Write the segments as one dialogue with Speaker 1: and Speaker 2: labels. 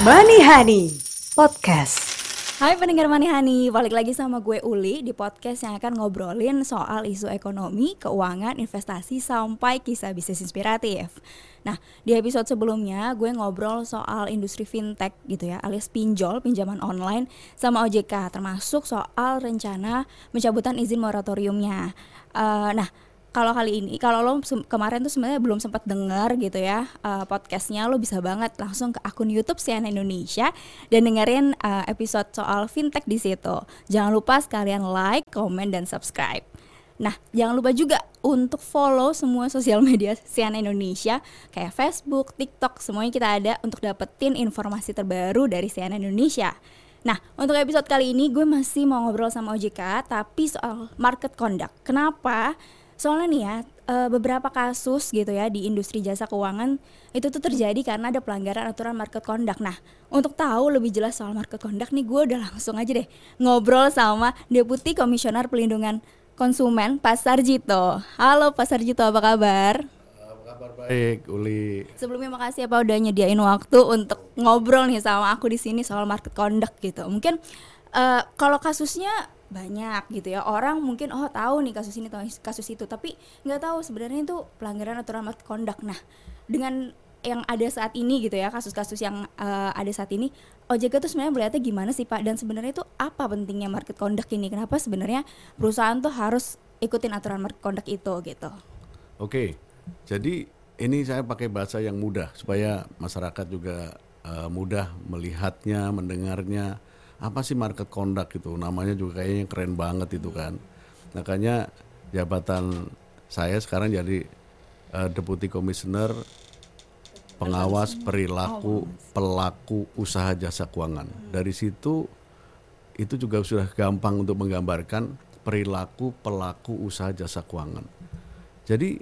Speaker 1: Money Honey Podcast.
Speaker 2: Hai pendengar Manihani, balik lagi sama gue Uli di podcast yang akan ngobrolin soal isu ekonomi, keuangan, investasi, sampai kisah bisnis inspiratif. Nah, di episode sebelumnya gue ngobrol soal industri fintech gitu ya, alias pinjol, pinjaman online, sama OJK, termasuk soal rencana pencabutan izin moratoriumnya. Uh, nah, kalau kali ini kalau lo kemarin tuh sebenarnya belum sempat dengar gitu ya uh, podcastnya lo bisa banget langsung ke akun YouTube CNN Indonesia dan dengerin uh, episode soal fintech di situ. Jangan lupa sekalian like, comment dan subscribe. Nah, jangan lupa juga untuk follow semua sosial media CNN Indonesia kayak Facebook, TikTok, semuanya kita ada untuk dapetin informasi terbaru dari CNN Indonesia. Nah, untuk episode kali ini gue masih mau ngobrol sama OJK tapi soal market conduct. Kenapa? Soalnya nih ya, uh, beberapa kasus gitu ya di industri jasa keuangan itu tuh terjadi karena ada pelanggaran aturan market conduct. Nah, untuk tahu lebih jelas soal market conduct nih gue udah langsung aja deh ngobrol sama Deputi Komisioner Pelindungan Konsumen Pak Sarjito. Halo Pak Sarjito, apa kabar?
Speaker 3: Apa kabar baik, Uli.
Speaker 2: Sebelumnya makasih ya Pak udah nyediain waktu untuk ngobrol nih sama aku di sini soal market conduct gitu. Mungkin uh, kalau kasusnya banyak gitu ya. Orang mungkin oh tahu nih kasus ini kasus itu. Tapi nggak tahu sebenarnya itu pelanggaran aturan conduct nah dengan yang ada saat ini gitu ya kasus-kasus yang uh, ada saat ini OJK tuh sebenarnya melihatnya gimana sih Pak? Dan sebenarnya itu apa pentingnya market conduct ini? Kenapa sebenarnya perusahaan tuh harus ikutin aturan market conduct itu gitu?
Speaker 3: Oke jadi ini saya pakai bahasa yang mudah supaya masyarakat juga uh, mudah melihatnya mendengarnya apa sih market conduct itu? Namanya juga kayaknya keren banget itu kan. Makanya jabatan saya sekarang jadi uh, deputi komisioner pengawas perilaku pelaku usaha jasa keuangan. Dari situ itu juga sudah gampang untuk menggambarkan perilaku pelaku usaha jasa keuangan. Jadi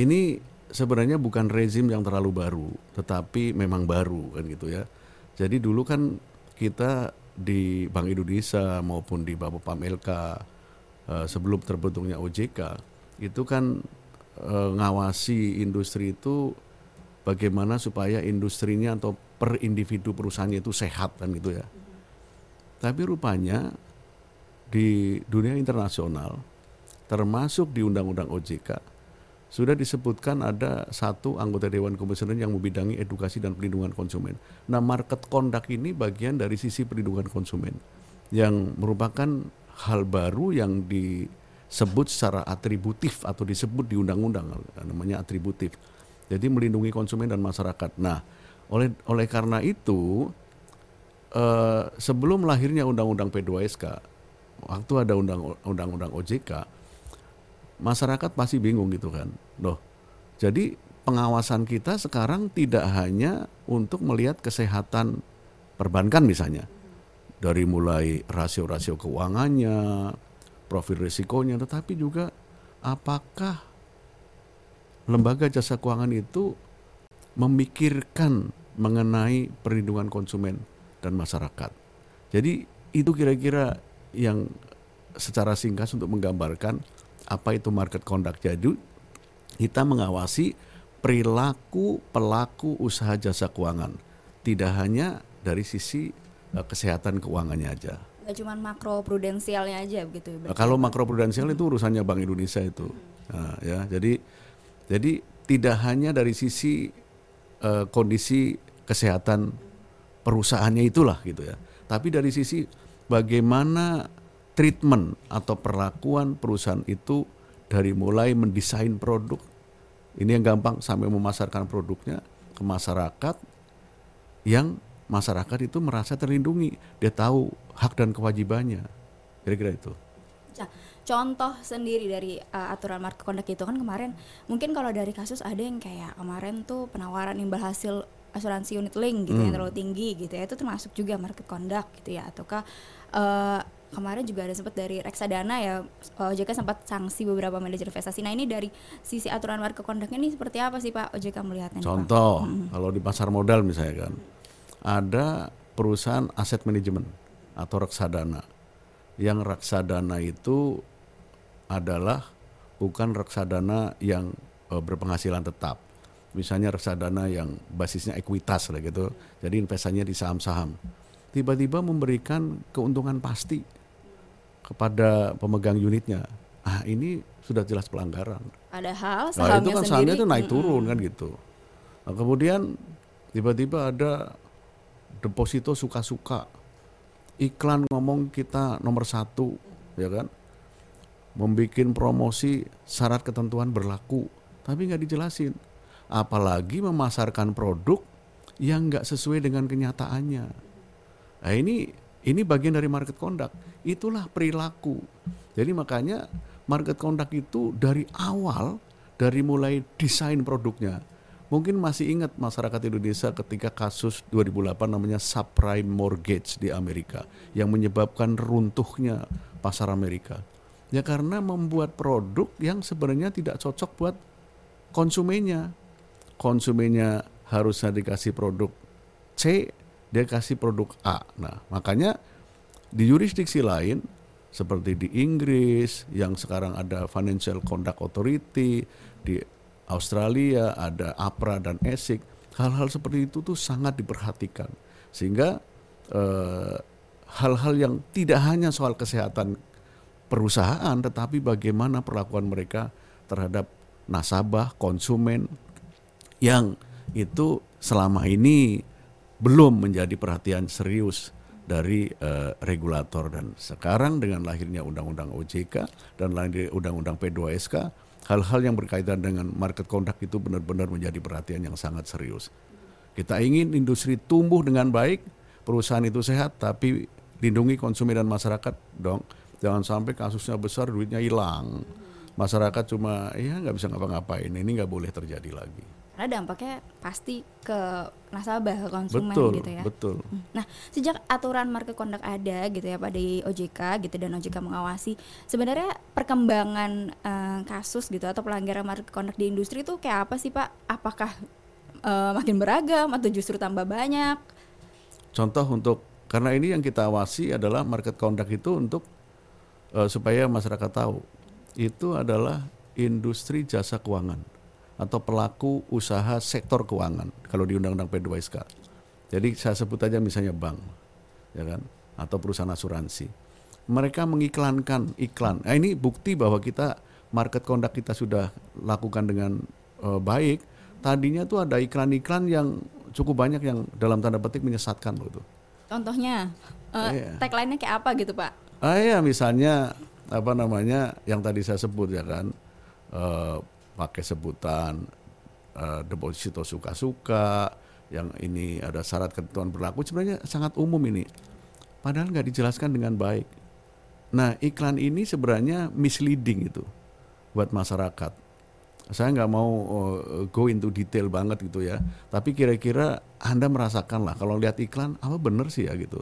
Speaker 3: ini sebenarnya bukan rezim yang terlalu baru tetapi memang baru kan gitu ya. Jadi dulu kan kita di Bank Indonesia maupun di Bapepam LK uh, sebelum terbentuknya OJK itu kan uh, ngawasi industri itu bagaimana supaya industrinya atau per individu perusahaannya itu sehat kan gitu ya. Tapi rupanya di dunia internasional termasuk di undang-undang OJK sudah disebutkan ada satu anggota Dewan Komisioner yang membidangi edukasi dan perlindungan konsumen. Nah, market conduct ini bagian dari sisi perlindungan konsumen yang merupakan hal baru yang disebut secara atributif atau disebut di undang-undang namanya atributif. Jadi melindungi konsumen dan masyarakat. Nah, oleh oleh karena itu eh, sebelum lahirnya undang-undang P2SK, waktu ada undang-undang OJK, masyarakat pasti bingung gitu kan. Loh, jadi pengawasan kita sekarang tidak hanya untuk melihat kesehatan perbankan misalnya. Dari mulai rasio-rasio keuangannya, profil risikonya, tetapi juga apakah lembaga jasa keuangan itu memikirkan mengenai perlindungan konsumen dan masyarakat. Jadi itu kira-kira yang secara singkat untuk menggambarkan apa itu market conduct. Jadi kita mengawasi perilaku pelaku usaha jasa keuangan. Tidak hanya dari sisi uh, kesehatan keuangannya aja.
Speaker 2: Gak cuma makro prudensialnya aja begitu
Speaker 3: ya. Kalau makro prudensial itu urusannya Bank Indonesia itu. Hmm. Nah, ya, jadi jadi tidak hanya dari sisi uh, kondisi kesehatan perusahaannya itulah gitu ya. Tapi dari sisi bagaimana treatment atau perlakuan perusahaan itu dari mulai mendesain produk. Ini yang gampang sampai memasarkan produknya ke masyarakat yang masyarakat itu merasa terlindungi. Dia tahu hak dan kewajibannya. Kira-kira itu.
Speaker 2: Nah, contoh sendiri dari uh, aturan market conduct itu kan kemarin mungkin kalau dari kasus ada yang kayak kemarin tuh penawaran imbal hasil asuransi unit link gitu hmm. yang terlalu tinggi gitu ya itu termasuk juga market conduct gitu ya ataukah uh, kemarin juga ada sempat dari reksadana ya OJK sempat sanksi beberapa manajer investasi. Nah ini dari sisi aturan market conduct ini seperti apa sih Pak OJK melihatnya?
Speaker 3: Contoh hmm. kalau di pasar modal misalnya kan ada perusahaan aset manajemen atau reksadana. Yang reksadana itu adalah bukan reksadana yang uh, berpenghasilan tetap. misalnya reksadana yang basisnya ekuitas lah gitu. Jadi investasinya di saham-saham. Tiba-tiba memberikan keuntungan pasti kepada pemegang unitnya. Ah, ini sudah jelas pelanggaran.
Speaker 2: Padahal
Speaker 3: Nah,
Speaker 2: sahamnya
Speaker 3: itu kan
Speaker 2: sendiri
Speaker 3: sahamnya itu naik turun kan gitu. Nah, kemudian tiba-tiba ada deposito suka-suka iklan ngomong kita nomor satu, ya kan? Membikin promosi syarat ketentuan berlaku, tapi nggak dijelasin. Apalagi memasarkan produk yang nggak sesuai dengan kenyataannya. Nah ini ini bagian dari market conduct. Itulah perilaku. Jadi makanya market conduct itu dari awal dari mulai desain produknya. Mungkin masih ingat masyarakat Indonesia ketika kasus 2008 namanya subprime mortgage di Amerika yang menyebabkan runtuhnya pasar Amerika. Ya karena membuat produk yang sebenarnya tidak cocok buat konsumennya. Konsumennya harusnya dikasih produk C, dia kasih produk A. Nah, makanya di yurisdiksi lain seperti di Inggris yang sekarang ada Financial Conduct Authority, di Australia ada APRA dan ESIC, hal-hal seperti itu tuh sangat diperhatikan. Sehingga eh, hal-hal yang tidak hanya soal kesehatan perusahaan tetapi bagaimana perlakuan mereka terhadap nasabah, konsumen yang itu selama ini belum menjadi perhatian serius dari eh, regulator dan sekarang dengan lahirnya undang-undang OJK dan lahirnya undang-undang P2SK hal-hal yang berkaitan dengan market conduct itu benar-benar menjadi perhatian yang sangat serius. Kita ingin industri tumbuh dengan baik, perusahaan itu sehat tapi lindungi konsumen dan masyarakat dong. Jangan sampai kasusnya besar duitnya hilang. Masyarakat cuma ya nggak bisa ngapa-ngapain. Ini nggak boleh terjadi lagi.
Speaker 2: Karena dampaknya pasti ke nasabah, ke konsumen
Speaker 3: betul,
Speaker 2: gitu ya.
Speaker 3: betul.
Speaker 2: Nah, sejak aturan market conduct ada gitu ya Pak di OJK gitu dan OJK mengawasi, sebenarnya perkembangan eh, kasus gitu atau pelanggaran market conduct di industri itu kayak apa sih Pak? Apakah eh, makin beragam atau justru tambah banyak?
Speaker 3: Contoh untuk karena ini yang kita awasi adalah market conduct itu untuk eh, supaya masyarakat tahu itu adalah industri jasa keuangan atau pelaku usaha sektor keuangan kalau di Undang-Undang P2SK. Jadi saya sebut aja misalnya bank, ya kan, atau perusahaan asuransi. Mereka mengiklankan iklan. Nah, ini bukti bahwa kita market conduct kita sudah lakukan dengan eh, baik. Tadinya tuh ada iklan-iklan yang cukup banyak yang dalam tanda petik menyesatkan loh itu.
Speaker 2: Contohnya eh,
Speaker 3: Iya.
Speaker 2: tagline-nya kayak apa gitu Pak?
Speaker 3: Ah ya misalnya apa namanya yang tadi saya sebut ya kan eh, pakai sebutan eh, deposito suka-suka yang ini ada syarat ketentuan berlaku sebenarnya sangat umum ini padahal nggak dijelaskan dengan baik. Nah iklan ini sebenarnya misleading itu buat masyarakat. Saya nggak mau eh, go into detail banget gitu ya, tapi kira-kira anda merasakan lah kalau lihat iklan apa bener sih ya gitu,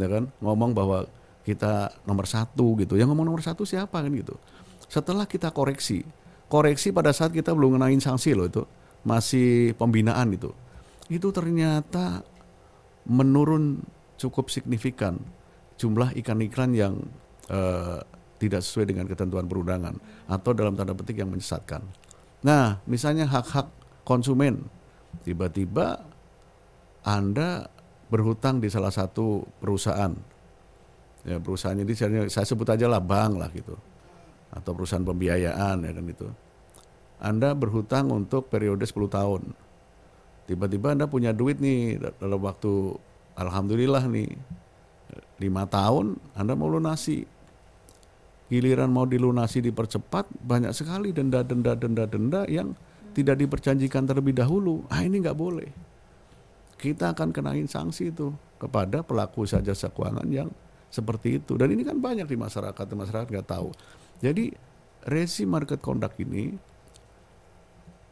Speaker 3: ya kan ngomong bahwa kita nomor satu gitu, yang ngomong nomor satu siapa kan gitu. Setelah kita koreksi, koreksi pada saat kita belum ngenain sanksi loh itu, masih pembinaan itu, itu ternyata menurun cukup signifikan jumlah iklan-iklan yang eh, tidak sesuai dengan ketentuan perundangan atau dalam tanda petik yang menyesatkan. Nah, misalnya hak-hak konsumen, tiba-tiba Anda berhutang di salah satu perusahaan, ya perusahaan ini saya sebut aja lah bank lah gitu, atau perusahaan pembiayaan ya kan itu. Anda berhutang untuk periode 10 tahun, tiba-tiba Anda punya duit nih dalam waktu alhamdulillah nih lima tahun Anda mau lunasi. Giliran mau dilunasi dipercepat banyak sekali denda denda denda denda yang tidak diperjanjikan terlebih dahulu. Ah ini nggak boleh. Kita akan kenain sanksi itu kepada pelaku jasa keuangan yang seperti itu. Dan ini kan banyak di masyarakat masyarakat nggak tahu jadi resi market conduct ini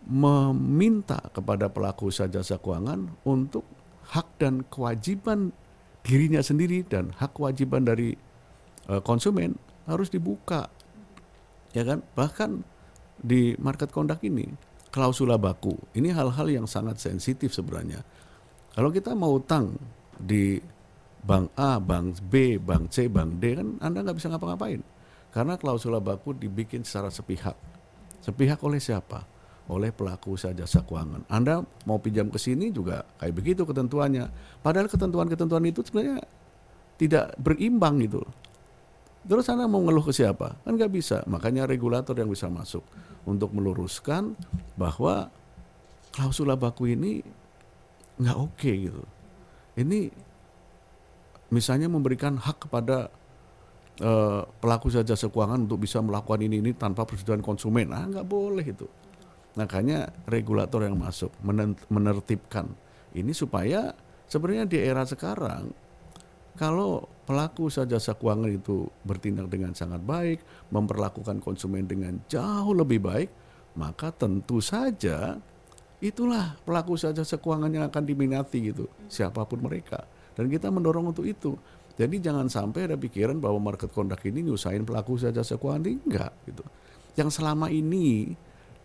Speaker 3: meminta kepada pelaku usaha jasa keuangan untuk hak dan kewajiban dirinya sendiri dan hak kewajiban dari uh, konsumen harus dibuka. Ya kan? Bahkan di market conduct ini klausula baku ini hal-hal yang sangat sensitif sebenarnya. Kalau kita mau utang di bank A, bank B, bank C, bank D kan Anda nggak bisa ngapa-ngapain karena klausula baku dibikin secara sepihak sepihak oleh siapa oleh pelaku usaha jasa keuangan. Anda mau pinjam ke sini juga kayak begitu ketentuannya. Padahal ketentuan-ketentuan itu sebenarnya tidak berimbang gitu. Terus Anda mau ngeluh ke siapa? Kan nggak bisa. Makanya regulator yang bisa masuk untuk meluruskan bahwa klausula baku ini nggak oke okay, gitu. Ini misalnya memberikan hak kepada uh, pelaku jasa keuangan untuk bisa melakukan ini ini tanpa persetujuan konsumen, ah nggak boleh itu. Makanya regulator yang masuk menertibkan ini supaya sebenarnya di era sekarang kalau pelaku jasa keuangan itu bertindak dengan sangat baik, memperlakukan konsumen dengan jauh lebih baik, maka tentu saja itulah pelaku jasa keuangan yang akan diminati gitu, siapa pun mereka. Dan kita mendorong untuk itu. Jadi jangan sampai ada pikiran bahwa market conduct ini nyusahin pelaku usaha jasa keuangan enggak gitu. Yang selama ini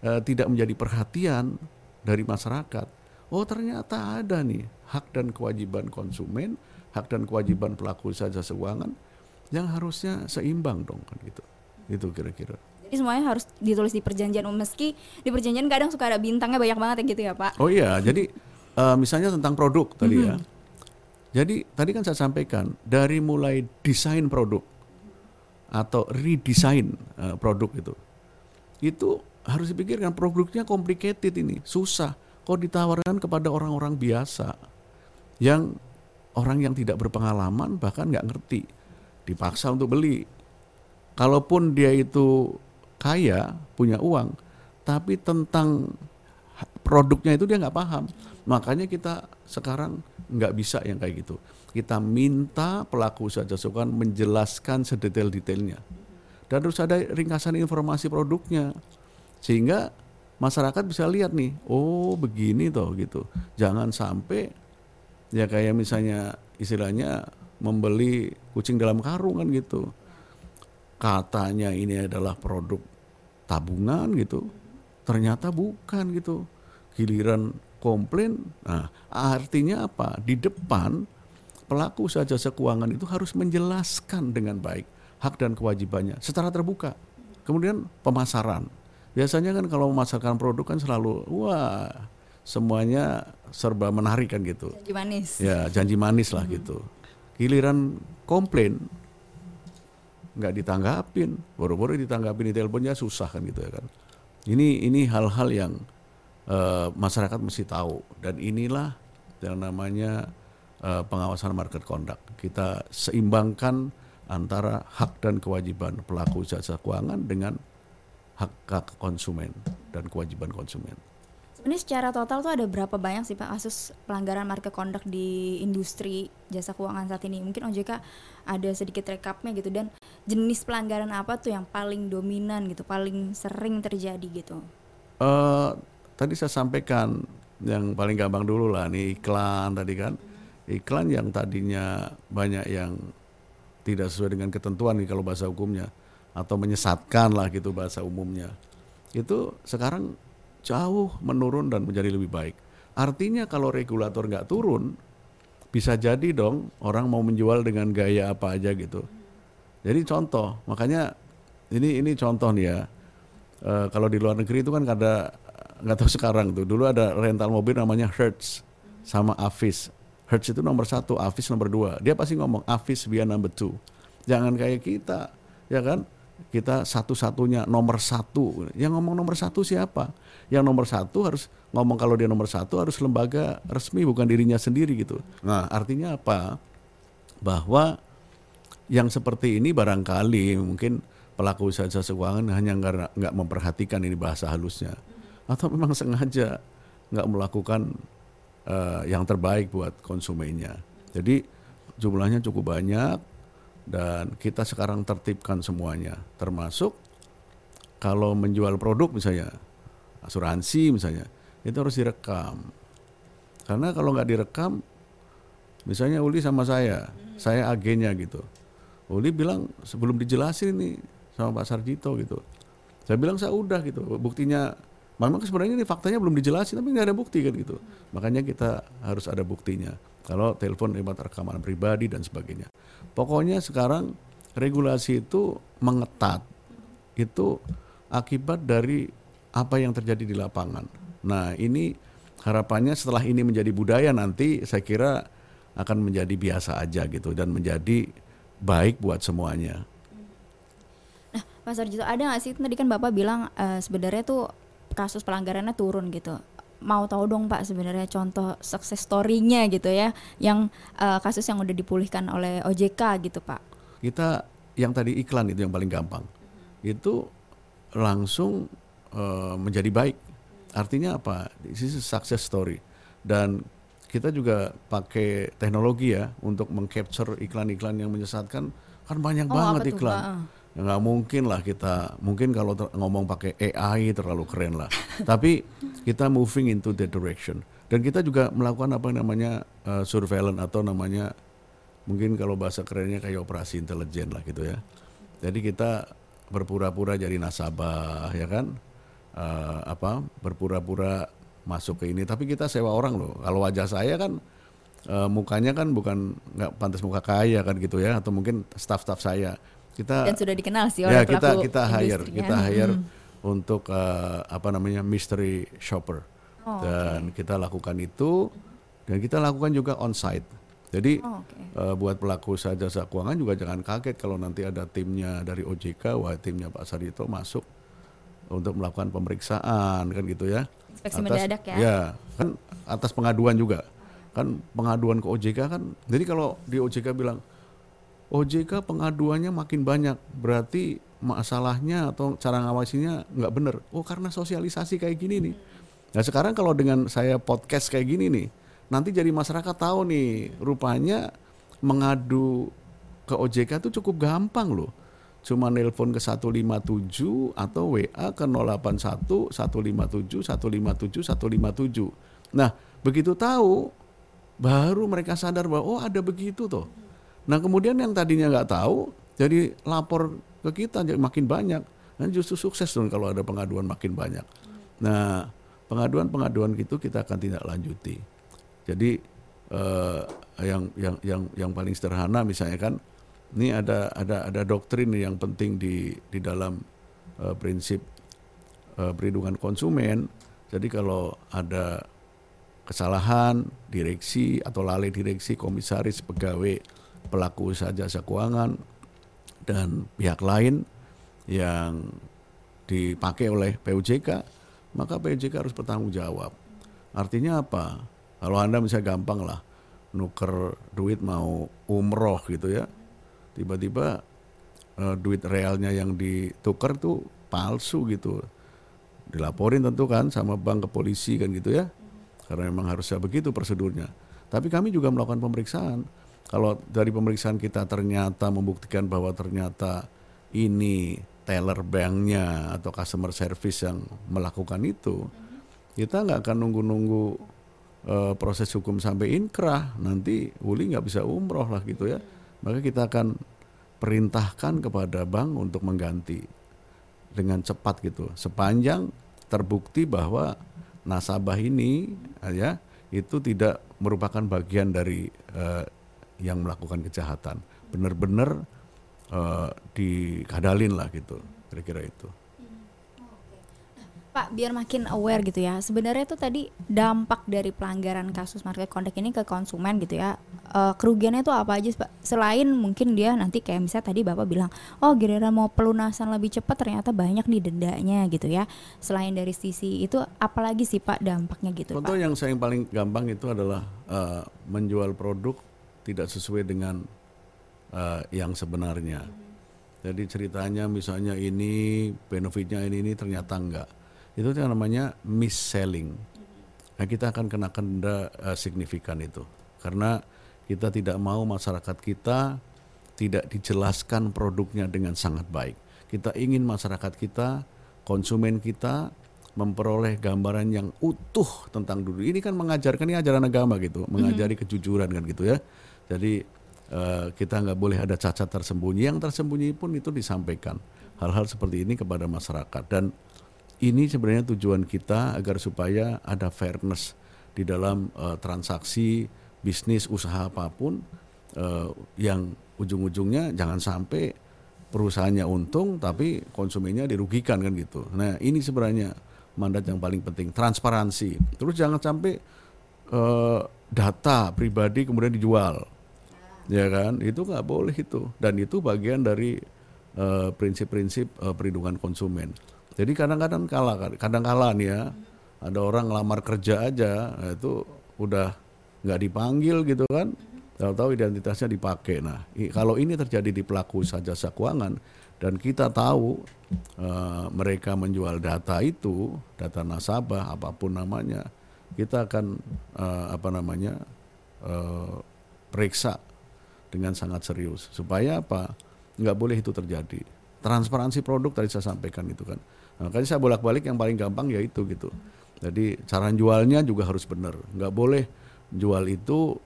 Speaker 3: uh, tidak menjadi perhatian dari masyarakat. Oh ternyata ada nih hak dan kewajiban konsumen, hak dan kewajiban pelaku usaha jasa keuangan yang harusnya seimbang dong kan gitu. Itu kira-kira.
Speaker 2: Jadi semuanya harus ditulis di perjanjian meski di perjanjian kadang suka ada bintangnya banyak banget ya gitu ya Pak.
Speaker 3: Oh iya, jadi uh, misalnya tentang produk tadi mm -hmm. ya. Jadi tadi kan saya sampaikan dari mulai desain produk atau redesign uh, produk itu. Itu harus dipikirkan produknya complicated ini, susah. Kok ditawarkan kepada orang-orang biasa yang orang yang tidak berpengalaman bahkan nggak ngerti, dipaksa untuk beli. Kalaupun dia itu kaya, punya uang, tapi tentang produknya itu dia nggak paham. Makanya kita sekarang nggak bisa yang kayak gitu. Kita minta pelaku usaha jasa menjelaskan sedetail-detailnya. Dan harus ada ringkasan informasi produknya sehingga masyarakat bisa lihat nih oh begini toh gitu jangan sampai ya kayak misalnya istilahnya membeli kucing dalam karung kan gitu katanya ini adalah produk tabungan gitu ternyata bukan gitu giliran komplain nah artinya apa di depan pelaku usaha jasa keuangan itu harus menjelaskan dengan baik hak dan kewajibannya secara terbuka kemudian pemasaran biasanya kan kalau memasarkan produk kan selalu wah semuanya serba menarik kan gitu.
Speaker 2: Janji manis.
Speaker 3: Ya janji manis lah hmm. gitu. Giliran komplain nggak ditanggapin, baru-baru ditanggapin di teleponnya susah kan gitu ya kan. Ini ini hal-hal yang uh, masyarakat mesti tahu dan inilah yang namanya uh, pengawasan market conduct. Kita seimbangkan antara hak dan kewajiban pelaku jasa keuangan dengan hak hak konsumen dan kewajiban konsumen.
Speaker 2: Sebenarnya secara total tuh ada berapa banyak sih Pak kasus pelanggaran market conduct di industri jasa keuangan saat ini? Mungkin OJK ada sedikit rekapnya gitu dan jenis pelanggaran apa tuh yang paling dominan gitu, paling sering terjadi gitu?
Speaker 3: Uh, tadi saya sampaikan yang paling gampang dulu lah nih iklan tadi kan. Iklan yang tadinya banyak yang tidak sesuai dengan ketentuan nih kalau bahasa hukumnya atau menyesatkan lah gitu bahasa umumnya itu sekarang jauh menurun dan menjadi lebih baik. Artinya kalau regulator nggak turun, bisa jadi dong orang mau menjual dengan gaya apa aja gitu. Jadi contoh, makanya ini ini contoh nih ya. E, kalau di luar negeri itu kan ada nggak tahu sekarang tuh. Dulu ada rental mobil namanya Hertz sama Avis. Hertz itu nomor satu, Avis nomor dua. Dia pasti ngomong Avis via number two. Jangan kayak kita, ya kan? kita satu-satunya nomor satu. Yang ngomong nomor satu siapa? Yang nomor satu harus ngomong kalau dia nomor satu harus lembaga resmi bukan dirinya sendiri gitu. Nah artinya apa? Bahwa yang seperti ini barangkali mungkin pelaku usaha jasa keuangan hanya nggak memperhatikan ini bahasa halusnya atau memang sengaja nggak melakukan uh, yang terbaik buat konsumennya. Jadi jumlahnya cukup banyak dan kita sekarang tertibkan semuanya. Termasuk kalau menjual produk misalnya asuransi misalnya itu harus direkam. Karena kalau nggak direkam misalnya Uli sama saya saya agennya gitu. Uli bilang sebelum dijelasin ini sama Pak Sarjito gitu. Saya bilang saya udah gitu buktinya memang sebenarnya ini faktanya belum dijelasin tapi nggak ada bukti kan gitu makanya kita harus ada buktinya kalau telepon lewat rekaman pribadi dan sebagainya. Pokoknya sekarang regulasi itu mengetat. Itu akibat dari apa yang terjadi di lapangan. Nah, ini harapannya setelah ini menjadi budaya nanti saya kira akan menjadi biasa aja gitu dan menjadi baik buat semuanya.
Speaker 2: Nah, Pak Sarjito ada nggak sih tadi kan Bapak bilang eh, sebenarnya tuh kasus pelanggarannya turun gitu. Mau tahu dong Pak sebenarnya contoh success story-nya gitu ya, yang eh, kasus yang udah dipulihkan oleh OJK gitu Pak.
Speaker 3: Kita yang tadi iklan itu yang paling gampang. Itu langsung eh, menjadi baik. Artinya apa? This is a success story. Dan kita juga pakai teknologi ya untuk mengcapture iklan-iklan yang menyesatkan kan banyak
Speaker 2: Oh,
Speaker 3: banget
Speaker 2: tuh,
Speaker 3: iklan.
Speaker 2: Pak?
Speaker 3: Nggak mungkin lah kita mungkin kalau ter- ngomong pakai AI terlalu keren lah. Tapi kita moving into that direction. Dan kita juga melakukan apa yang namanya uh, surveillance atau namanya mungkin kalau bahasa kerennya kayak operasi intelijen lah gitu ya. Jadi kita berpura-pura jadi nasabah ya kan, Eh, apa berpura-pura masuk ke ini. Tapi kita sewa orang loh. Kalau wajah saya kan eh, mukanya kan bukan nggak pantas muka kaya kan gitu ya, atau mungkin staff-staff saya. Kita
Speaker 2: Dan sudah dikenal sih
Speaker 3: ya
Speaker 2: oleh
Speaker 3: kita
Speaker 2: pelaku
Speaker 3: kita hire
Speaker 2: industrinya.
Speaker 3: kita hire untuk eh, apa namanya mystery shopper
Speaker 2: Oh,
Speaker 3: dan kita lakukan itu dan kita lakukan juga on site jadi
Speaker 2: Oh, oke.
Speaker 3: eh, buat pelaku jasa keuangan juga jangan kaget kalau nanti ada timnya dari OJK wah timnya Pak Sarito masuk untuk melakukan pemeriksaan kan gitu ya
Speaker 2: Inspeksi mendadak ya.
Speaker 3: ya kan atas pengaduan juga kan pengaduan ke OJK kan jadi kalau di OJK bilang OJK pengaduannya makin banyak. Berarti masalahnya atau cara ngawasinya nggak bener. Oh karena sosialisasi kayak gini nih. Nah sekarang kalau dengan saya podcast kayak gini nih nanti jadi masyarakat tahu nih rupanya mengadu ke OJK itu cukup gampang loh. Cuma nelpon ke 157 atau WA ke 081 157 157 157 nah begitu tahu baru mereka sadar bahwa oh ada begitu tuh Nah kemudian yang tadinya nggak tahu jadi lapor ke kita jadi makin banyak dan justru sukses dong kalau ada pengaduan makin banyak. Nah pengaduan-pengaduan gitu kita akan tindak lanjuti. Jadi eh, yang yang yang yang paling sederhana misalnya kan ini ada ada ada doktrin yang penting di di dalam eh, prinsip eh, perlindungan konsumen. Jadi kalau ada kesalahan direksi atau lalai direksi komisaris pegawai pelaku usaha jasa keuangan dan pihak lain yang dipakai oleh PUJK maka PUJK harus bertanggung jawab. Artinya apa? Kalau anda misalnya gampang lah nuker duit mau umroh gitu ya tiba-tiba eh, duit realnya yang ditukar tuh palsu gitu. Dilaporin tentu kan sama bank ke polisi kan gitu ya karena memang harusnya begitu prosedurnya. Tapi kami juga melakukan pemeriksaan kalau dari pemeriksaan kita ternyata membuktikan bahwa ternyata ini teller banknya atau customer service yang melakukan itu kita nggak akan nunggu-nunggu eh, proses hukum sampai inkrah. Nanti Uli nggak bisa umroh lah gitu ya. Maka kita akan perintahkan kepada bank untuk mengganti dengan cepat gitu. Sepanjang terbukti bahwa nasabah ini ya itu tidak merupakan bagian dari eh, yang melakukan kejahatan benar-benar eh, dikadalin lah gitu kira-kira itu
Speaker 2: Pak, biar makin aware gitu ya. Sebenarnya tuh tadi dampak dari pelanggaran kasus market conduct ini ke konsumen gitu ya. Eh, kerugiannya tuh apa aja, Pak? Selain mungkin dia nanti kayak misalnya tadi Bapak bilang, "Oh, giliran mau pelunasan lebih cepat ternyata banyak nih dendanya." gitu ya. Selain dari sisi itu apalagi sih Pak dampaknya gitu,
Speaker 3: Contoh
Speaker 2: Pak?
Speaker 3: yang saya yang paling gampang itu adalah eh, menjual produk tidak sesuai dengan eh, yang sebenarnya. Jadi ceritanya misalnya ini benefitnya ini ini ternyata enggak. Itu yang namanya mis-selling. Nah, kita akan kenakan denda eh, signifikan itu. Karena kita tidak mau masyarakat kita tidak dijelaskan produknya dengan sangat baik. Kita ingin masyarakat kita, konsumen kita memperoleh gambaran yang utuh tentang dulu. Ini kan mengajarkan ini ajaran agama gitu, mengajari kejujuran kan gitu ya. Jadi eh, kita nggak boleh ada cacat tersembunyi. Yang tersembunyi pun itu disampaikan. Hal-hal seperti ini kepada masyarakat dan ini sebenarnya tujuan kita agar supaya ada fairness di dalam eh, transaksi bisnis usaha apa pun eh, yang ujung-ujungnya jangan sampai perusahaannya untung tapi konsumennya dirugikan kan gitu. Nah ini sebenarnya mandat yang paling penting, transparansi. Terus jangan sampai eh, data pribadi kemudian dijual, ya kan? Itu nggak boleh itu. Dan itu bagian dari eh, prinsip-prinsip eh, perlindungan konsumen. Jadi kadang-kadang kalah, kadang kalah nih ya. Ada orang ngelamar kerja aja, nah itu udah nggak dipanggil gitu kan? Tahu-tahu identitasnya dipakai. Nah, kalau ini terjadi di pelaku usaha jasa keuangan dan kita tahu eh, mereka menjual data itu, data nasabah apa pun namanya, kita akan eh, apa namanya eh, periksa dengan sangat serius. Supaya apa? Nggak boleh itu terjadi. Transparansi produk tadi saya sampaikan itu kan. Nah, makanya saya bolak-balik yang paling gampang ya itu gitu. Jadi cara jualnya juga harus benar. Nggak boleh jual itu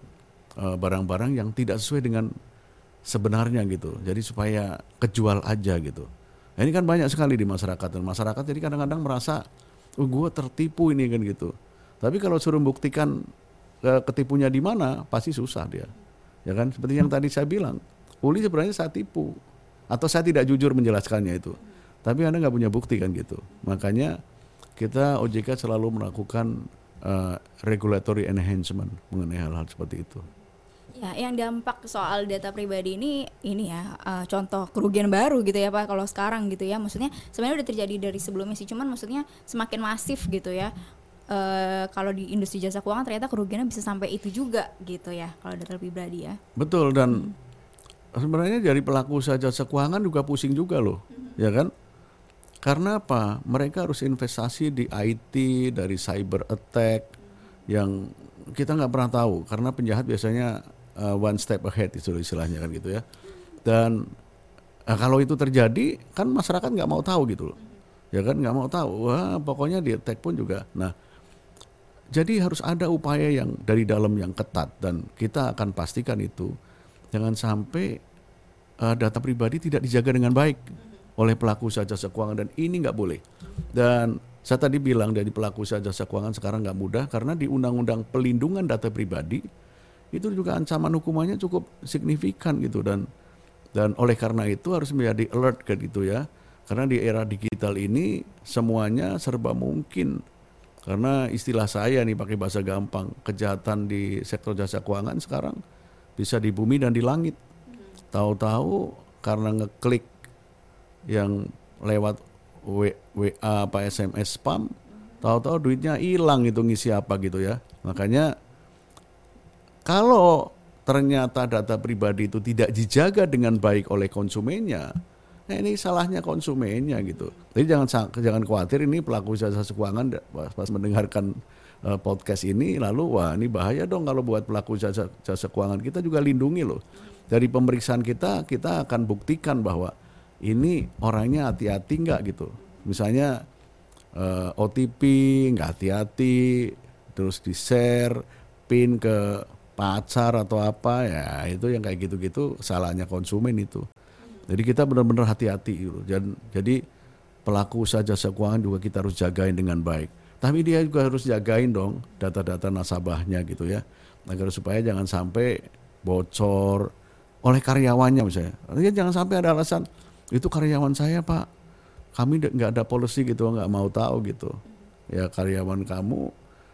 Speaker 3: eh, barang-barang yang tidak sesuai dengan sebenarnya gitu. Jadi supaya kejual aja gitu. Nah, ini kan banyak sekali di masyarakat. Dan masyarakat jadi kadang-kadang merasa oh gue tertipu ini kan gitu. Tapi kalau suruh buktikan eh, ketipunya di mana pasti susah dia ya kan? Seperti yang tadi saya bilang Uli sebenarnya saya tipu. Atau saya tidak jujur menjelaskannya itu. Tapi anda nggak punya bukti kan gitu. Makanya kita OJK selalu melakukan eh, regulatory enhancement mengenai hal-hal seperti itu.
Speaker 2: Ya, yang dampak soal data pribadi ini ini ya eh, contoh kerugian baru gitu ya Pak kalau sekarang gitu ya. Maksudnya sebenarnya udah terjadi dari sebelumnya sih, cuman maksudnya semakin masif gitu ya. Eh kalau di industri jasa keuangan ternyata kerugiannya bisa sampai itu juga gitu ya kalau data pribadi ya.
Speaker 3: Betul dan sebenarnya dari pelaku usaha jasa keuangan juga pusing juga loh, ya kan? Karena apa? Mereka harus investasi di IT, dari cyber attack yang kita nggak pernah tahu karena penjahat biasanya uh, one step ahead itu istilahnya kan gitu ya. Dan uh, kalau itu terjadi kan masyarakat nggak mau tahu gitu loh, ya kan nggak mau tahu. Wah pokoknya di attack pun juga. Nah jadi harus ada upaya yang dari dalam yang ketat dan kita akan pastikan itu jangan sampai uh, data pribadi tidak dijaga dengan baik oleh pelaku jasa keuangan dan ini nggak boleh. Dan saya tadi bilang dari pelaku jasa keuangan sekarang nggak mudah karena di Undang-Undang Pelindungan Data Pribadi itu juga ancaman hukumannya cukup signifikan gitu dan dan oleh karena itu harus menjadi alert gitu ya. Karena di era digital ini semuanya serba mungkin karena istilah saya nih pakai bahasa gampang, kejahatan di sektor jasa keuangan sekarang bisa di bumi dan di langit. Tahu-tahu karena ngeklik yang lewat WA apa SMS spam, tahu-tahu duitnya hilang itu ngisi apa gitu ya. Makanya kalau ternyata data pribadi itu tidak dijaga dengan baik oleh konsumennya, nah ini salahnya konsumennya gitu. Jadi jangan jangan khawatir ini pelaku jasa keuangan pas, mendengarkan eh, podcast ini lalu wah ini bahaya dong kalau buat pelaku jasa jasa keuangan kita juga lindungi loh. Dari pemeriksaan kita kita akan buktikan bahwa ini orangnya hati-hati nggak gitu. Misalnya eh, OTP nggak hati-hati, terus di share pin ke pacar atau apa ya itu yang kayak gitu-gitu salahnya konsumen itu. Jadi kita benar-benar hati-hati gitu. Jadi pelaku usaha jasa keuangan juga kita harus jagain dengan baik. Tapi dia juga harus jagain dong data-data nasabahnya gitu ya. Agar supaya jangan sampai bocor oleh karyawannya misalnya. Artinya jangan sampai ada alasan itu karyawan saya pak, kami nggak ada policy gitu, nggak mau tahu gitu. Ya karyawan kamu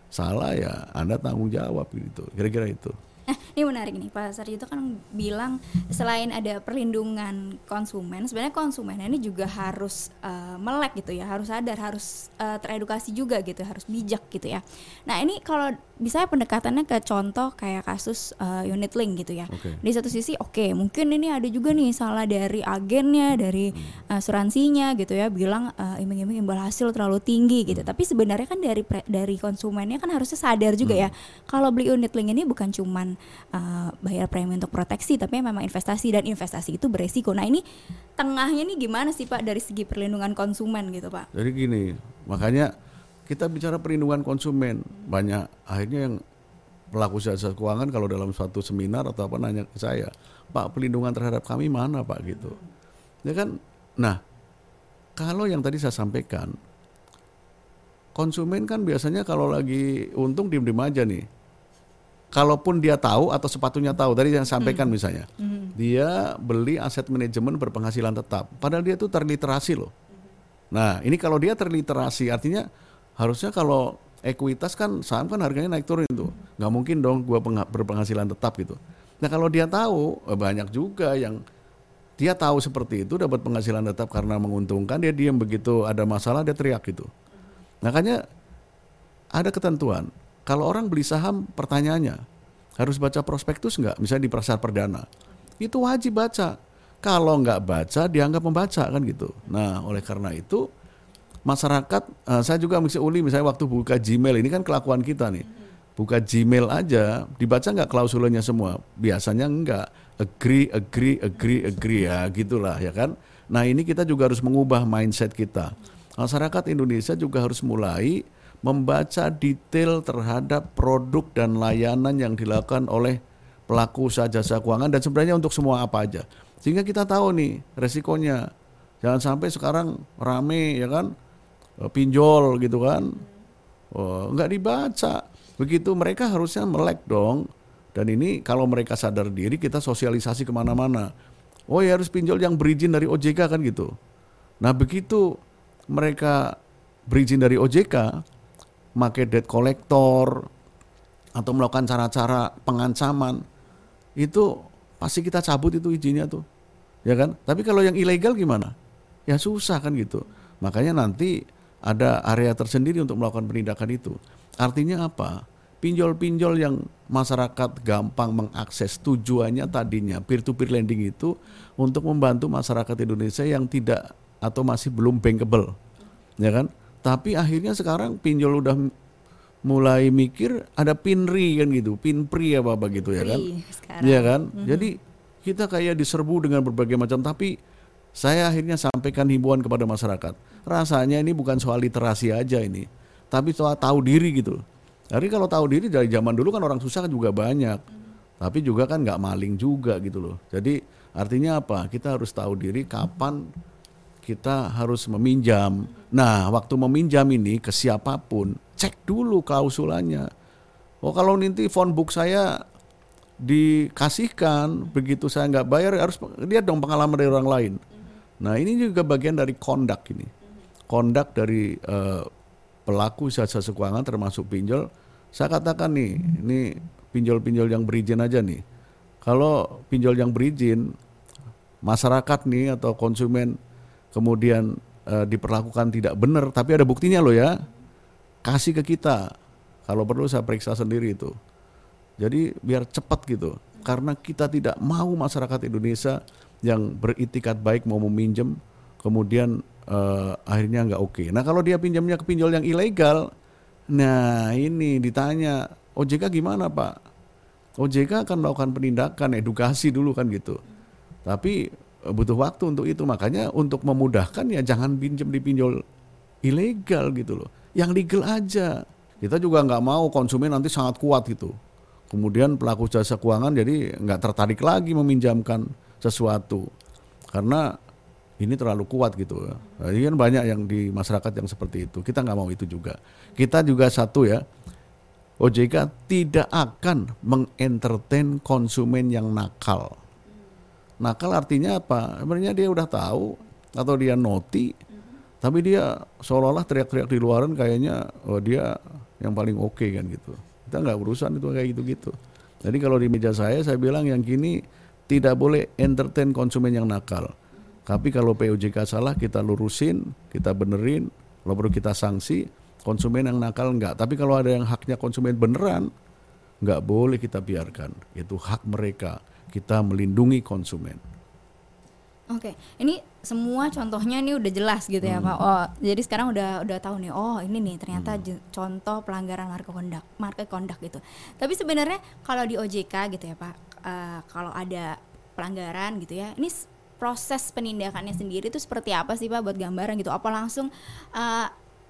Speaker 3: salah ya, anda tanggung jawab gitu. Kira-kira itu.
Speaker 2: Nah, ini menarik nih Pak Sarjito kan bilang selain ada perlindungan konsumen, sebenarnya konsumen ini juga harus eh, melek gitu ya, harus sadar, harus eh, teredukasi juga gitu, harus bijak gitu ya. Nah ini kalau bisa pendekatannya ke contoh kayak kasus eh, unit link gitu ya.
Speaker 3: Oke.
Speaker 2: Di satu sisi oke mungkin ini ada juga nih salah dari agennya, dari asuransinya gitu ya, bilang eh, iming-iming imbal hasil terlalu tinggi gitu. Tapi sebenarnya kan dari pre- dari konsumennya kan harusnya sadar juga ya, kalau beli unit link ini bukan cuman uh, bayar premi untuk proteksi tapi memang investasi dan investasi itu beresiko. Nah, ini tengahnya nih gimana sih Pak dari segi perlindungan konsumen gitu, Pak?
Speaker 3: Jadi gini, makanya kita bicara perlindungan konsumen banyak akhirnya yang pelaku jasa keuangan kalau dalam suatu seminar atau apa nanya ke saya, Pak perlindungan terhadap kami mana Pak gitu, ya kan? Nah, kalau yang tadi saya sampaikan, konsumen kan biasanya kalau lagi untung diem-diem aja nih. Kalaupun dia tahu atau sepatunya tahu, tadi yang sampaikan misalnya, dia beli aset manajemen berpenghasilan tetap, padahal dia tuh terliterasi loh. Nah, ini kalau dia terliterasi artinya harusnya kalau ekuitas kan saham kan harganya naik turun itu nggak mungkin dong gua pengha- berpenghasilan tetap gitu. Nah kalau dia tahu eh, banyak juga yang dia tahu seperti itu dapat penghasilan tetap karena menguntungkan dia diam begitu ada masalah dia teriak gitu. Makanya ada ketentuan kalau orang beli saham pertanyaannya harus baca prospektus nggak? Misalnya di pasar perdana. Itu wajib baca. Kalau nggak baca dianggap membaca kan gitu. Nah oleh karena itu masyarakat eh, saya juga mesti uli misalnya waktu buka Gmail ini kan kelakuan kita nih. Buka Gmail aja dibaca nggak klausulnya semua? Biasanya enggak agree agree agree agree ya gitulah ya kan? Nah ini kita juga harus mengubah mindset kita. Masyarakat Indonesia juga harus mulai membaca detail terhadap produk dan layanan yang dilakukan oleh pelaku usaha jasa keuangan dan sebenarnya untuk semua apa aja. Sehingga kita tahu nih resikonya. Jangan sampai sekarang rame ya kan? Eh, pinjol gitu kan? Oh, nggak dibaca. Begitu mereka harusnya melek dong. Dan ini kalau mereka sadar diri kita sosialisasi ke mana-mana. Oh ya harus pinjol yang berizin dari OJK kan gitu. Nah begitu mereka berizin dari OJK make debt collector atau melakukan cara-cara pengancaman itu pasti kita cabut itu izinnya tuh ya kan? Tapi kalau yang ilegal gimana? Ya susah kan gitu. Makanya nanti ada area tersendiri untuk melakukan penindakan itu. Artinya apa? Pinjol-pinjol yang masyarakat gampang mengakses tujuannya tadinya peer to peer lending itu untuk membantu masyarakat Indonesia yang tidak atau masih belum bankable ya kan tapi akhirnya sekarang pinjol udah mulai mikir ada pinri kan gitu pinpri apa apa gitu ya kan
Speaker 2: sekarang.
Speaker 3: Iya kan? Jadi kita kayak diserbu dengan berbagai macam tapi saya akhirnya sampaikan himbauan kepada masyarakat. Rasanya ini bukan soal literasi aja ini, tapi soal tahu diri gitu. Jadi kalau tahu diri dari zaman dulu kan orang susah juga banyak. Tapi juga kan nggak maling juga gitu loh. Jadi artinya apa? Kita harus tahu diri kapan kita harus meminjam. Nah, waktu meminjam ini ke siapa pun, cek dulu klausulannya. Oh, kalau nanti phone book saya dikasihkan, begitu saya nggak bayar harus lihat dong pengalaman dari orang lain. Nah, ini juga bagian dari kondak ini. Kondak dari eh, pelaku jasa keuangan termasuk pinjol. Saya katakan nih, ini pinjol-pinjol yang berizin aja nih. Kalau pinjol yang berizin, masyarakat nih atau konsumen kemudian eh, diperlakukan tidak benar, tapi ada buktinya loh ya, kasih ke kita. Kalau perlu saya periksa sendiri itu. Jadi biar cepat gitu. Karena kita tidak mau masyarakat Indonesia yang beritikat baik mau meminjam, kemudian eh, akhirnya nggak oke. Nah kalau dia pinjamnya ke pinjol yang ilegal, nah ini ditanya OJK gimana Pak? OJK akan melakukan penindakan, edukasi dulu kan gitu. Tapi butuh waktu untuk itu. Makanya untuk memudahkan ya jangan pinjam di pinjol ilegal gitu loh. Yang legal aja. Kita juga nggak mau konsumen nanti sangat kuat gitu. Kemudian pelaku jasa keuangan jadi nggak tertarik lagi meminjamkan sesuatu karena ini terlalu kuat gitu. Jadi kan banyak yang di masyarakat yang seperti itu. Kita nggak mau itu juga. Kita juga satu ya, OJK tidak akan mengentertain konsumen yang nakal. Nakal artinya apa? Sebenarnya dia udah tahu atau dia noti, tapi dia seolah-olah teriak-teriak di luaran kayaknya oh dia yang paling oke kan gitu. Kita nggak urusan itu kayak gitu-gitu. Jadi kalau di meja saya saya bilang yang gini tidak boleh entertain konsumen yang nakal. Tapi kalau POJK salah kita lurusin, kita benerin, kalau perlu kita sanksi, konsumen yang nakal enggak. Tapi kalau ada yang haknya konsumen beneran, nggak boleh kita biarkan. Itu hak mereka. Kita melindungi konsumen.
Speaker 2: Oke, ini semua contohnya ini udah jelas gitu ya
Speaker 3: Hmm.
Speaker 2: Pak. Oh, jadi sekarang udah udah tahu nih. Oh, ini nih ternyata je- contoh pelanggaran market conduct, market conduct gitu. Tapi sebenarnya kalau di OJK gitu ya Pak, eh, kalau ada pelanggaran gitu ya, ini proses penindakannya sendiri itu seperti apa sih Pak buat gambaran gitu? Apa langsung eh,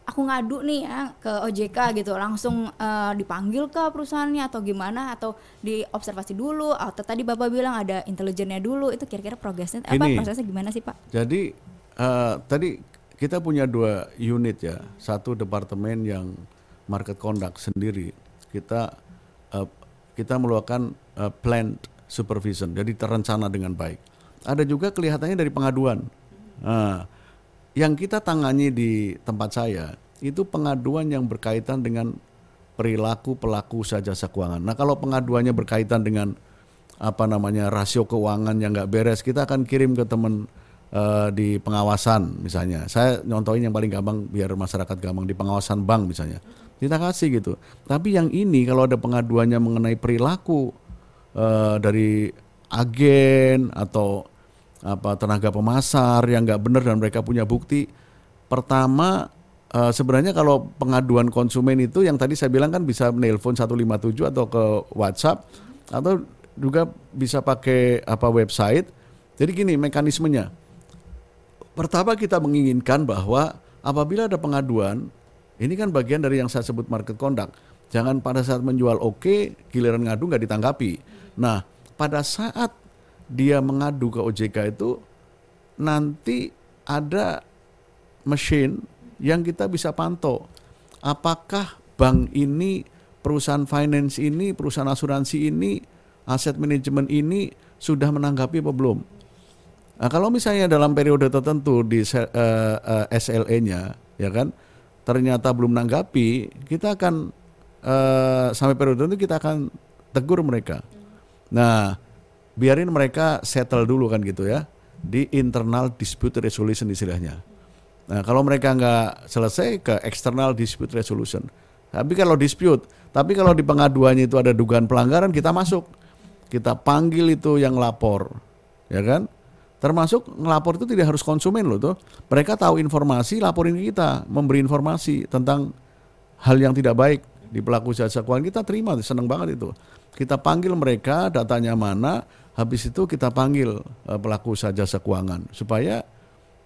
Speaker 2: aku ngadu nih ya ke OJK gitu, langsung eh, dipanggil ke perusahaannya atau gimana? Atau diobservasi dulu? Atau tadi Bapak bilang ada intelijennya dulu? Itu kira-kira progresnya apa prosesnya gimana sih Pak?
Speaker 3: Jadi eh, tadi kita punya dua unit ya, satu departemen yang market conduct sendiri. Kita eh, kita melakukan eh, planned supervision, jadi terencana dengan baik. Ada juga kelihatannya dari pengaduan. Nah, yang kita tangani di tempat saya itu pengaduan yang berkaitan dengan perilaku pelaku usaha jasa keuangan. Nah kalau pengaduannya berkaitan dengan apa namanya rasio keuangan yang nggak beres, kita akan kirim ke teman uh, di pengawasan misalnya. Saya nyontohin yang paling gampang biar masyarakat gampang di pengawasan bank misalnya. Kita kasih gitu. Tapi yang ini kalau ada pengaduannya mengenai perilaku uh, dari agen atau apa tenaga pemasar yang nggak benar dan mereka punya bukti, pertama Uh, sebenarnya kalau pengaduan konsumen itu yang tadi saya bilang kan bisa menelpon 157 atau ke WhatsApp atau juga bisa pakai apa website. Jadi gini mekanismenya. Pertama kita menginginkan bahwa apabila ada pengaduan, ini kan bagian dari yang saya sebut market conduct. Jangan pada saat menjual oke, okay, giliran ngadu nggak ditanggapi. Nah, pada saat dia mengadu ke OJK itu nanti ada mesin yang kita bisa pantau apakah bank ini, perusahaan finance ini, perusahaan asuransi ini, aset manajemen ini sudah menanggapi apa belum. Nah, kalau misalnya dalam periode tertentu di uh, uh, SLE-nya, ya kan, ternyata belum menanggapi, kita akan uh, sampai periode itu kita akan tegur mereka. Nah, biarin mereka settle dulu kan gitu ya di internal dispute resolution istilahnya. Nah, kalau mereka nggak selesai ke external dispute resolution. Tapi kalau dispute, tapi kalau di pengaduannya itu ada dugaan pelanggaran, kita masuk. Kita panggil itu yang lapor, ya kan? Termasuk ngelapor itu tidak harus konsumen loh tuh. Mereka tahu informasi, laporin kita, memberi informasi tentang hal yang tidak baik di pelaku jasa keuangan. Kita terima, seneng banget itu. Kita panggil mereka, datanya mana, habis itu kita panggil uh, pelaku jasa keuangan supaya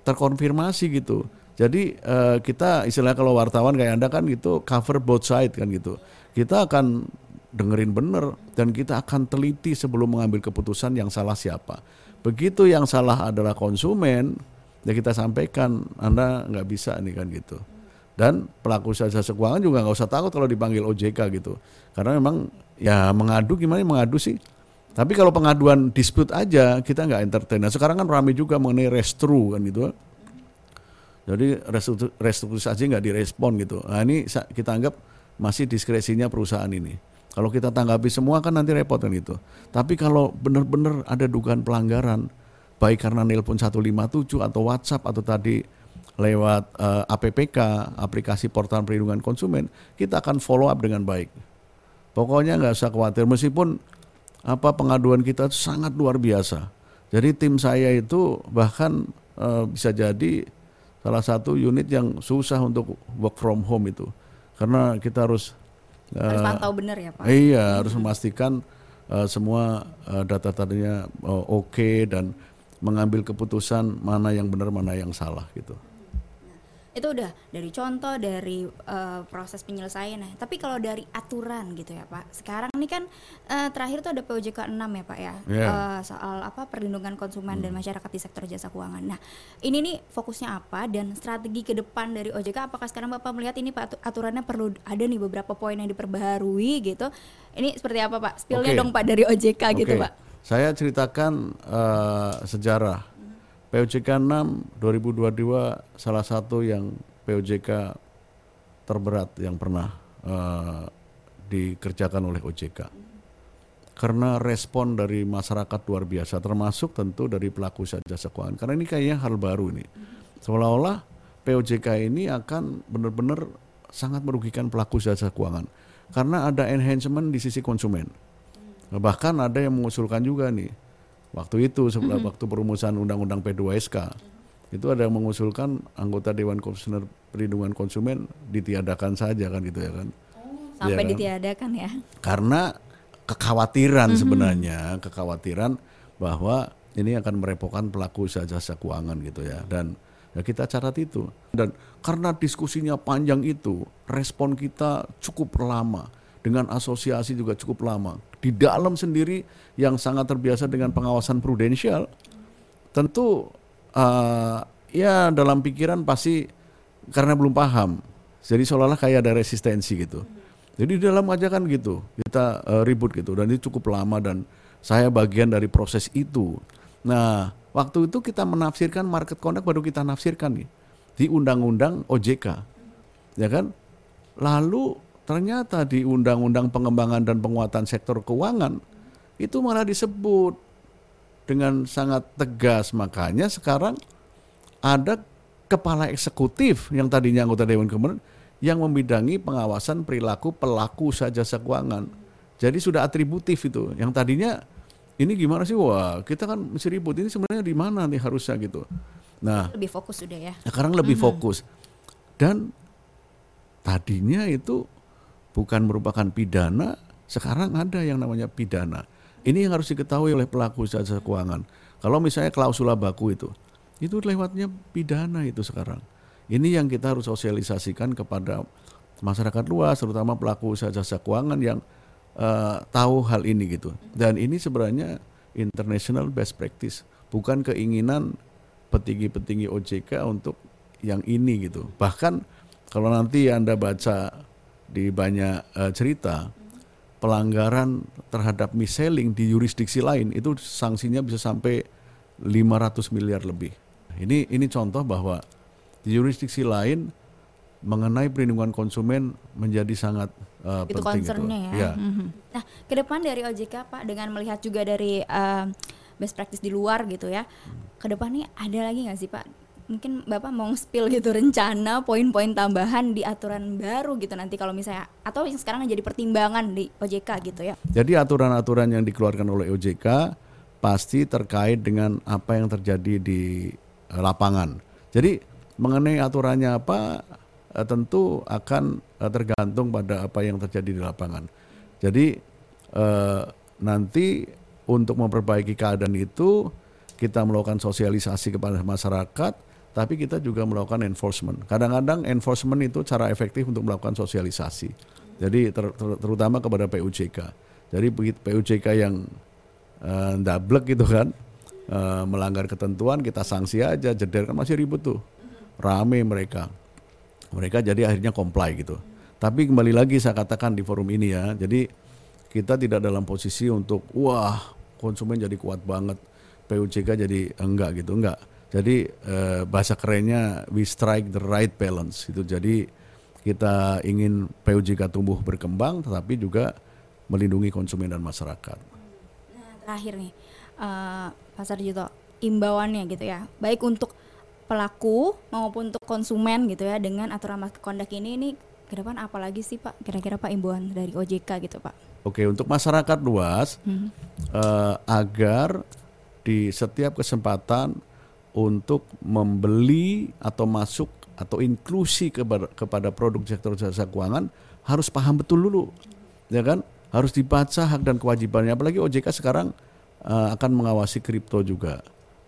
Speaker 3: terkonfirmasi gitu. Jadi uh, kita istilah kalau wartawan kayak Anda kan gitu cover both side kan gitu. Kita akan dengerin bener dan kita akan teliti sebelum mengambil keputusan yang salah siapa. Begitu yang salah adalah konsumen, ya kita sampaikan Anda nggak bisa nih kan gitu. Dan pelaku jasa keuangan juga nggak usah takut kalau dipanggil OJK gitu. Karena memang ya mengadu gimana mengadu sih? Tapi kalau pengaduan dispute aja kita nggak entertain. Nah sekarang kan ramai juga mengenai restru kan gitu. Jadi restrukturisasi nggak direspon gitu. Nah ini kita anggap masih diskresinya perusahaan ini. Kalau kita tanggapi semua kan nanti repot kan gitu. Tapi kalau benar-benar ada dugaan pelanggaran, baik karena nelpon 157 atau WhatsApp atau tadi lewat uh, eh, APPK, aplikasi portal perlindungan konsumen, kita akan follow up dengan baik. Pokoknya nggak usah khawatir, meskipun apa pengaduan kita itu sangat luar biasa. Jadi tim saya itu bahkan uh, bisa jadi salah satu unit yang susah untuk work from home itu, karena kita harus
Speaker 2: harus uh, pantau benar ya pak.
Speaker 3: Iya hmm. harus memastikan uh, semua uh, data-datanya uh, oke okay dan mengambil keputusan mana yang benar mana yang salah gitu
Speaker 2: itu udah dari contoh dari uh, proses penyelesaian nah tapi kalau dari aturan gitu ya pak sekarang ini kan uh, terakhir tuh ada POJK 6 ya pak ya yeah. Iya. uh, soal apa perlindungan konsumen hmm. dan masyarakat di sektor jasa keuangan nah ini nih fokusnya apa dan strategi ke depan dari OJK apakah sekarang bapak melihat ini pak aturannya perlu ada nih beberapa poin yang diperbaharui gitu ini seperti apa pak spillnya okay. dong pak dari OJK okay. gitu pak
Speaker 3: saya ceritakan uh, sejarah POJK 6 2022 salah satu yang POJK terberat yang pernah uh, dikerjakan oleh OJK. Karena respon dari masyarakat luar biasa, termasuk tentu dari pelaku jasa keuangan. Karena ini kayaknya hal baru ini. Seolah-olah POJK ini akan benar-benar sangat merugikan pelaku jasa keuangan. Karena ada enhancement di sisi konsumen. Bahkan ada yang mengusulkan juga nih, waktu itu sebelah mm -hmm. waktu perumusan undang-undang P2SK itu ada yang mengusulkan anggota Dewan Komisioner Perlindungan Konsumen ditiadakan saja kan gitu ya kan.
Speaker 2: Oh, sampai ya kan? ditiadakan ya.
Speaker 3: Karena kekhawatiran mm -hmm. sebenarnya, kekhawatiran bahwa ini akan merepotkan pelaku usaha jasa keuangan gitu ya dan ya kita catat itu dan karena diskusinya panjang itu respon kita cukup lama dengan asosiasi juga cukup lama. Di dalam sendiri yang sangat terbiasa dengan pengawasan prudensial, tentu uh, ya dalam pikiran pasti karena belum paham. Jadi seolah-olah kayak ada resistensi gitu. Jadi di dalam aja kan gitu, kita uh, ribut gitu dan itu cukup lama dan saya bagian dari proses itu. Nah, waktu itu kita menafsirkan market conduct baru kita nafsirkan nih di undang-undang OJK. ya kan? Lalu ternyata di Undang-Undang Pengembangan dan Penguatan Sektor Keuangan itu malah disebut dengan sangat tegas. Makanya sekarang ada kepala eksekutif yang tadinya anggota Dewan Kementerian yang membidangi pengawasan perilaku pelaku usaha jasa keuangan. Jadi sudah atributif itu. Yang tadinya ini gimana sih? Wah, kita kan mesti ribut. Ini sebenarnya di mana nih harusnya gitu. Nah,
Speaker 2: Lebih fokus sudah ya.
Speaker 3: sekarang lebih fokus. Dan tadinya itu bukan merupakan pidana, sekarang ada yang namanya pidana. Ini yang harus diketahui oleh pelaku jasa keuangan. Kalau misalnya klausula baku itu, itu lewatnya pidana itu sekarang. Ini yang kita harus sosialisasikan kepada masyarakat luas, terutama pelaku usaha jasa keuangan yang eh, tahu hal ini gitu. Dan ini sebenarnya international best practice, bukan keinginan petinggi-petinggi OJK untuk yang ini gitu. Bahkan kalau nanti Anda baca di banyak eh, cerita pelanggaran terhadap mis-selling di yurisdiksi lain itu sanksinya bisa sampai 500 miliar lebih. Ini ini contoh bahwa di yurisdiksi lain mengenai perlindungan konsumen menjadi sangat eh,
Speaker 2: itu
Speaker 3: penting
Speaker 2: concernnya
Speaker 3: itu.
Speaker 2: ya. Mhm. Nah, ke depan dari OJK Pak dengan melihat juga dari eh, best practice di luar gitu ya. Ke depan nih ada lagi nggak sih Pak? Mungkin Bapak mau spill gitu rencana poin-poin tambahan di aturan baru gitu nanti kalau misalnya atau yang sekarang jadi pertimbangan di OJK gitu ya.
Speaker 3: Jadi aturan-aturan yang dikeluarkan oleh OJK pasti terkait dengan apa yang terjadi di eh, lapangan. Jadi mengenai aturannya apa eh, tentu akan eh, tergantung pada apa yang terjadi di lapangan. Jadi nanti untuk memperbaiki keadaan itu kita melakukan sosialisasi kepada masyarakat, tapi kita juga melakukan enforcement. Kadang-kadang enforcement itu cara efektif untuk melakukan sosialisasi. Jadi ter- ter- terutama kepada PUJK. Jadi PUJK yang eh, ndablek gitu kan, eh, melanggar ketentuan kita sanksi aja, jeder kan masih ribut tuh, rame mereka. Mereka jadi akhirnya comply gitu. Tapi kembali lagi saya katakan di forum ini ya, jadi kita tidak dalam posisi untuk wah konsumen jadi kuat banget, PUJK jadi enggak gitu, enggak. Jadi eh, bahasa kerennya we strike the right balance itu. Jadi kita ingin PUJK tumbuh berkembang, tetapi juga melindungi konsumen dan masyarakat.
Speaker 2: Nah, terakhir nih, eh Pak Sarjito, imbauannya gitu ya, baik untuk pelaku maupun untuk konsumen gitu ya, dengan aturan market conduct ini, ini ke depan apa lagi sih Pak? Kira-kira Pak imbauan dari OJK gitu Pak?
Speaker 3: Oke, untuk masyarakat luas eh, agar di setiap kesempatan untuk membeli atau masuk atau inklusi kepada, kepada produk sektor jasa keuangan harus paham betul dulu, ya kan? Harus dibaca hak dan kewajibannya. Apalagi OJK sekarang eh, akan mengawasi kripto juga,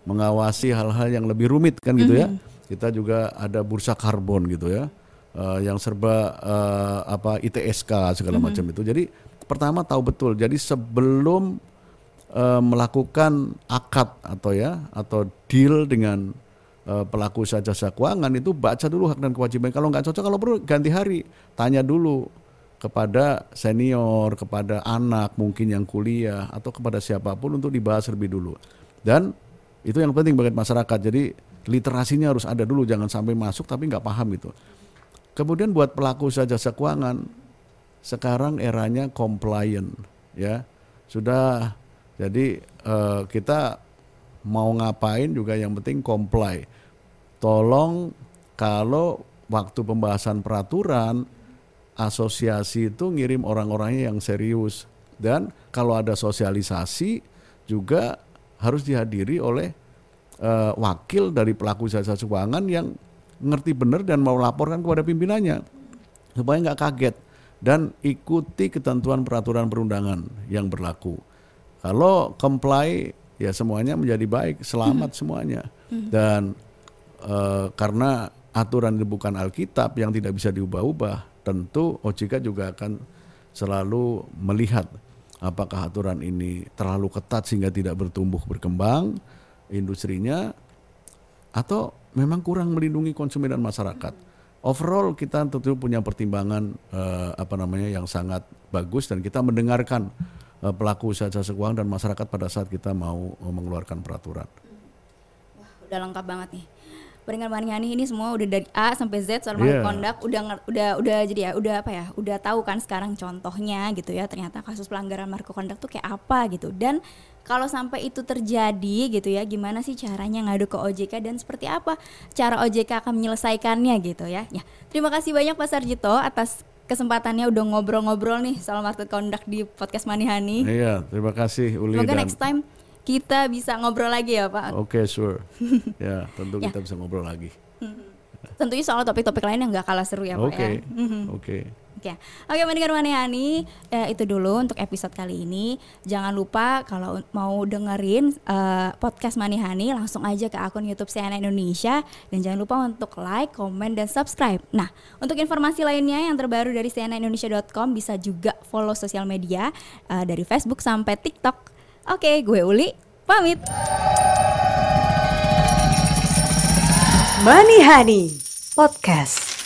Speaker 3: mengawasi hal-hal yang lebih rumit kan gitu ya. Kita juga ada bursa karbon gitu ya, eh, yang serba eh, apa ITSK segala macam itu. Jadi pertama tahu betul. Jadi sebelum eh, melakukan akad atau ya atau deal dengan eh, pelaku jasa keuangan itu baca dulu hak dan kewajiban. Kalau nggak cocok, kalau perlu ganti hari, tanya dulu kepada senior, kepada anak mungkin yang kuliah atau kepada siapa pun untuk dibahas lebih dulu. Dan itu yang penting bagi masyarakat. Jadi literasinya harus ada dulu, jangan sampai masuk tapi nggak paham itu. Kemudian buat pelaku usaha jasa keuangan, sekarang eranya compliant, ya sudah. Jadi eh, kita mau ngapain juga yang penting comply. Tolong kalau waktu pembahasan peraturan asosiasi itu ngirim orang-orangnya yang serius dan kalau ada sosialisasi juga harus dihadiri oleh eh, wakil dari pelaku jasa keuangan yang ngerti benar dan mau laporkan kepada pimpinannya supaya nggak kaget dan ikuti ketentuan peraturan perundangan yang berlaku. Kalau comply ya semuanya menjadi baik, selamat semuanya. Dan eh, karena aturan itu bukan Alkitab yang tidak bisa diubah-ubah, tentu OJK juga akan selalu melihat apakah aturan ini terlalu ketat sehingga tidak bertumbuh berkembang industrinya atau memang kurang melindungi konsumen dan masyarakat. Overall kita tentu punya pertimbangan eh, apa namanya yang sangat bagus dan kita mendengarkan pelaku usaha jasa keuangan dan masyarakat pada saat kita mau eh, mengeluarkan peraturan.
Speaker 2: udah lengkap banget nih. Pendengar Manihani ini semua udah dari A sampai Z soal
Speaker 3: Iya.
Speaker 2: conduct udah udah udah jadi ya udah apa ya udah tahu kan sekarang contohnya gitu ya ternyata kasus pelanggaran market conduct tuh kayak apa gitu dan kalau sampai itu terjadi gitu ya gimana sih caranya ngadu ke OJK dan seperti apa cara OJK akan menyelesaikannya gitu ya ya terima kasih banyak Pak Sarjito atas kesempatannya udah ngobrol-ngobrol nih soal market conduct di podcast Manihani
Speaker 3: Iya, terima kasih Uli
Speaker 2: semoga
Speaker 3: dan
Speaker 2: next time kita bisa ngobrol lagi ya Pak
Speaker 3: Oke, sure. ya, tentu
Speaker 2: Ya.
Speaker 3: kita bisa ngobrol lagi.
Speaker 2: tentunya soal topik-topik lain yang nggak kalah seru ya Pak
Speaker 3: Oke.
Speaker 2: ya
Speaker 3: Oke.
Speaker 2: Oke, oke mendengar Manihani eh, itu dulu untuk episode kali ini. Jangan lupa kalau mau dengerin eh, podcast Manihani langsung aja ke akun YouTube CNN Indonesia dan jangan lupa untuk like, komen dan subscribe. Nah, untuk informasi lainnya yang terbaru dari cnnindonesia.com bisa juga follow sosial media eh, dari Facebook sampai TikTok. Oke, gue Uli pamit.
Speaker 1: Honey Podcast.